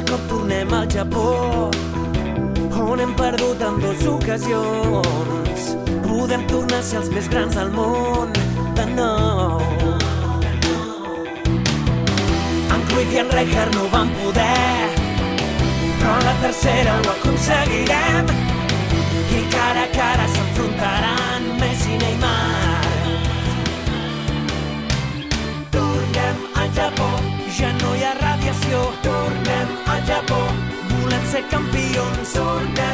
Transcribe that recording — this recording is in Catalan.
altre cop tornem al Japó, on hem perdut en dues ocasions. Podem tornar a ser els més grans del món, de nou. En Cruyff i en Rijkaard no van poder, però la tercera ho aconseguirem. I cara a cara s'enfrontaran Messi i Neymar. Tornem al Japó, ja no hi ha radiació. corazón down.